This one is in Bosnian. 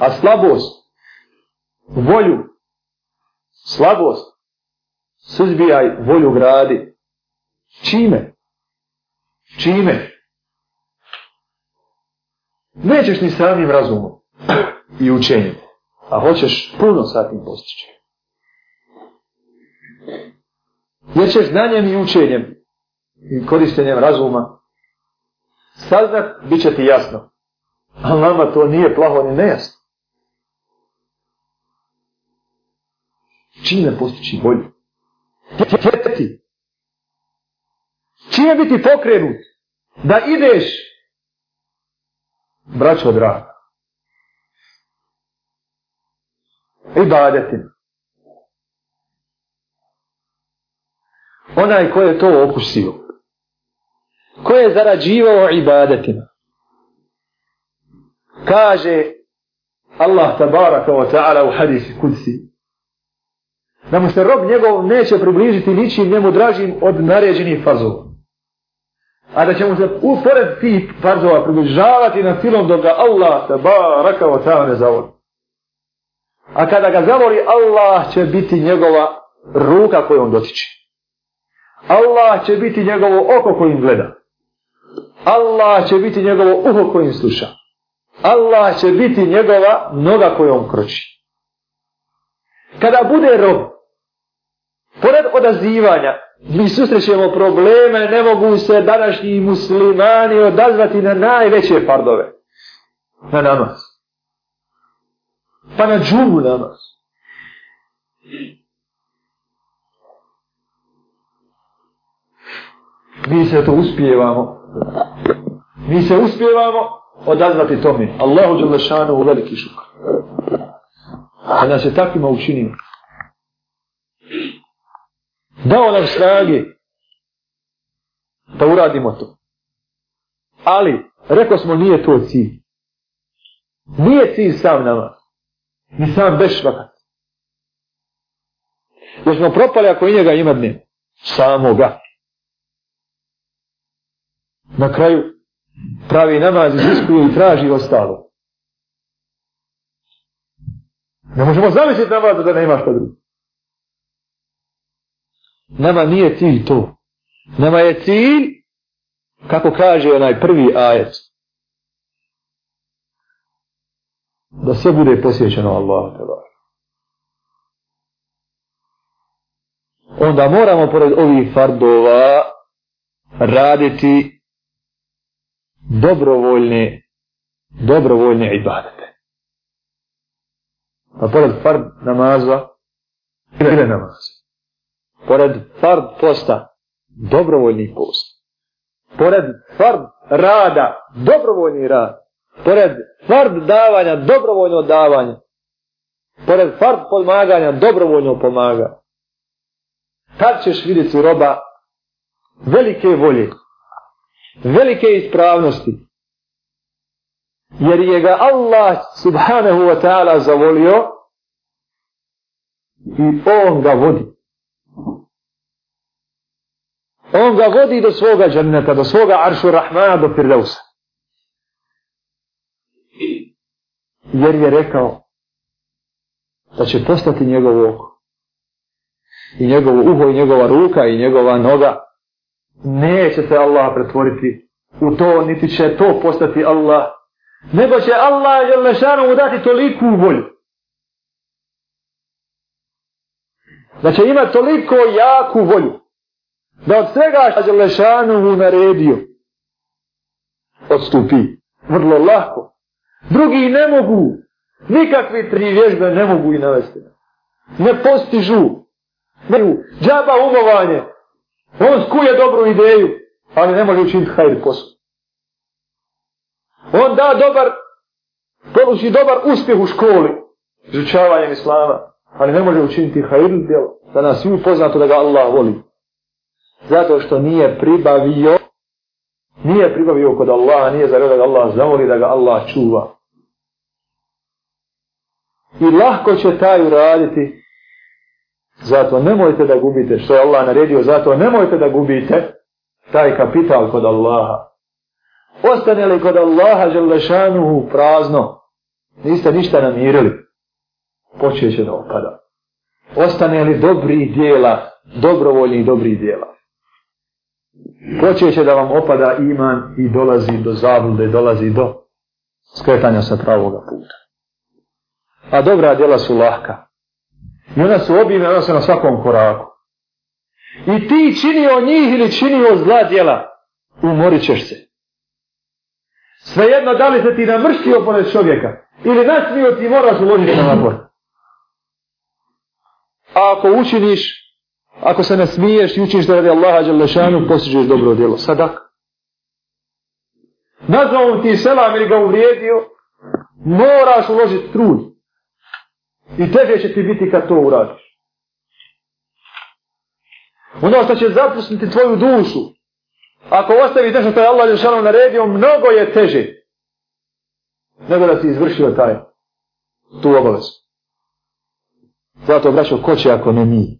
A slabost, volju, slabost, suzbijaj volju gradi. Čime? Čime? Nećeš ni samim razumom i učenjem, a hoćeš puno sa tim postići. Jer ćeš znanjem i učenjem i korištenjem razuma saznat, bit će ti jasno. Ali nama to nije plaho ni nejasno. Čime postići bolju? Htjeti. Čime biti pokrenut? Da ideš, braćo draga, ibadetima. Onaj ko je to okusio, ko je zarađivao ibadetima, kaže Allah tabaraka wa ta'ala u hadisi kudsi, da mu se rob njegov neće približiti ničim njemu dražim od naređenih farzova. A da će mu se upored tih farzova približavati na silom dok ga Allah tabaraka wa ta'ala ne zavoli. A kada ga zavoli, Allah će biti njegova ruka koju on dotiče. Allah će biti njegovo oko kojim gleda. Allah će biti njegovo uho kojim sluša. Allah će biti njegova noga kojom kroči. Kada bude rob, pored odazivanja, mi susrećemo probleme, ne mogu se današnji muslimani odazvati na najveće fardove. Na namaz. Pa na džumu namaz. Mi se to uspijevamo. Mi se uspijevamo odazvati tome. Allahu Đelešanu u veliki šuk da nas je takvima učinio. Dao nam snage da uradimo to. Ali, rekao smo, nije to cilj. Nije cilj sam nama. Ni sam bešvakat. Jer smo propali ako i njega ima dne. Samoga. Na kraju pravi namaz, iziskuje i traži ostalo. Ne možemo zamisliti namaz da nema šta drugo. Nama nije cilj to. Nama je cilj, kako kaže onaj prvi ajet, da sve bude posjećeno Allah. Onda moramo pored ovih fardova raditi dobrovoljne dobrovoljne ibadete. A pored fard namaza ili namaza. Pored fard posta dobrovoljni post. Pored fard rada dobrovoljni rad. Pored fard davanja dobrovoljno davanje. Pored fard pomaganja dobrovoljno pomaga. Tad ćeš vidjeti roba velike volje velike ispravnosti. Jer je ga Allah subhanahu wa ta'ala zavolio i on ga vodi. On ga vodi do svoga džanneta, do svoga aršu rahmana, do firdausa. Jer je rekao da će postati njegovo oko. I njegovo uho, i njegova ruka, i njegova noga neće se Allah pretvoriti u to, niti će to postati Allah, nego će Allah Jelešanu mu dati toliku volju. Da će imati toliko jaku volju, da od svega što Jelešanu mu naredio, odstupi. Vrlo lahko. Drugi ne mogu, nikakvi tri vježbe ne mogu i navesti. Ne postižu. Ne, džaba umovanje, On skuje dobru ideju, ali ne može učiniti hajri posao. On da dobar, poluči dobar uspjeh u školi, izučavanjem islama, ali ne može učiniti hajri djelo, da nas svi poznato da ga Allah voli. Zato što nije pribavio, nije pribavio kod Allaha, nije zaredo da ga Allah zavoli, da ga Allah čuva. I lahko će taj uraditi Zato nemojte da gubite što je Allah naredio, zato nemojte da gubite taj kapital kod Allaha. Ostane li kod Allaha želešanuhu prazno, niste ništa namirili, počeće da opada. Ostane li dobri dijela, dobrovoljnih dobrih dijela. počeće da vam opada iman i dolazi do zablude, dolazi do skretanja sa pravoga puta. A dobra djela su lahka. I ona su obime, ona su na svakom koraku. I ti činio njih ili činio zla djela, umorit ćeš se. Svejedno da li se ti namrštio pored čovjeka ili nasmio ti moraš uložiti na napor. A ako učiniš, ako se ne smiješ i učiniš da radi Allaha Đalešanu, posjeđuješ dobro djelo. Sadak. Nazvao ti selam ili ga uvrijedio, moraš uložiti trud. I teže će ti biti kad to uradiš. Ono što će zapustiti tvoju dušu, ako ostavi nešto što je Allah Đelšanu naredio, mnogo je teže nego da si izvršio taj tu obavezu. Zato braćo, ko će ako ne mi.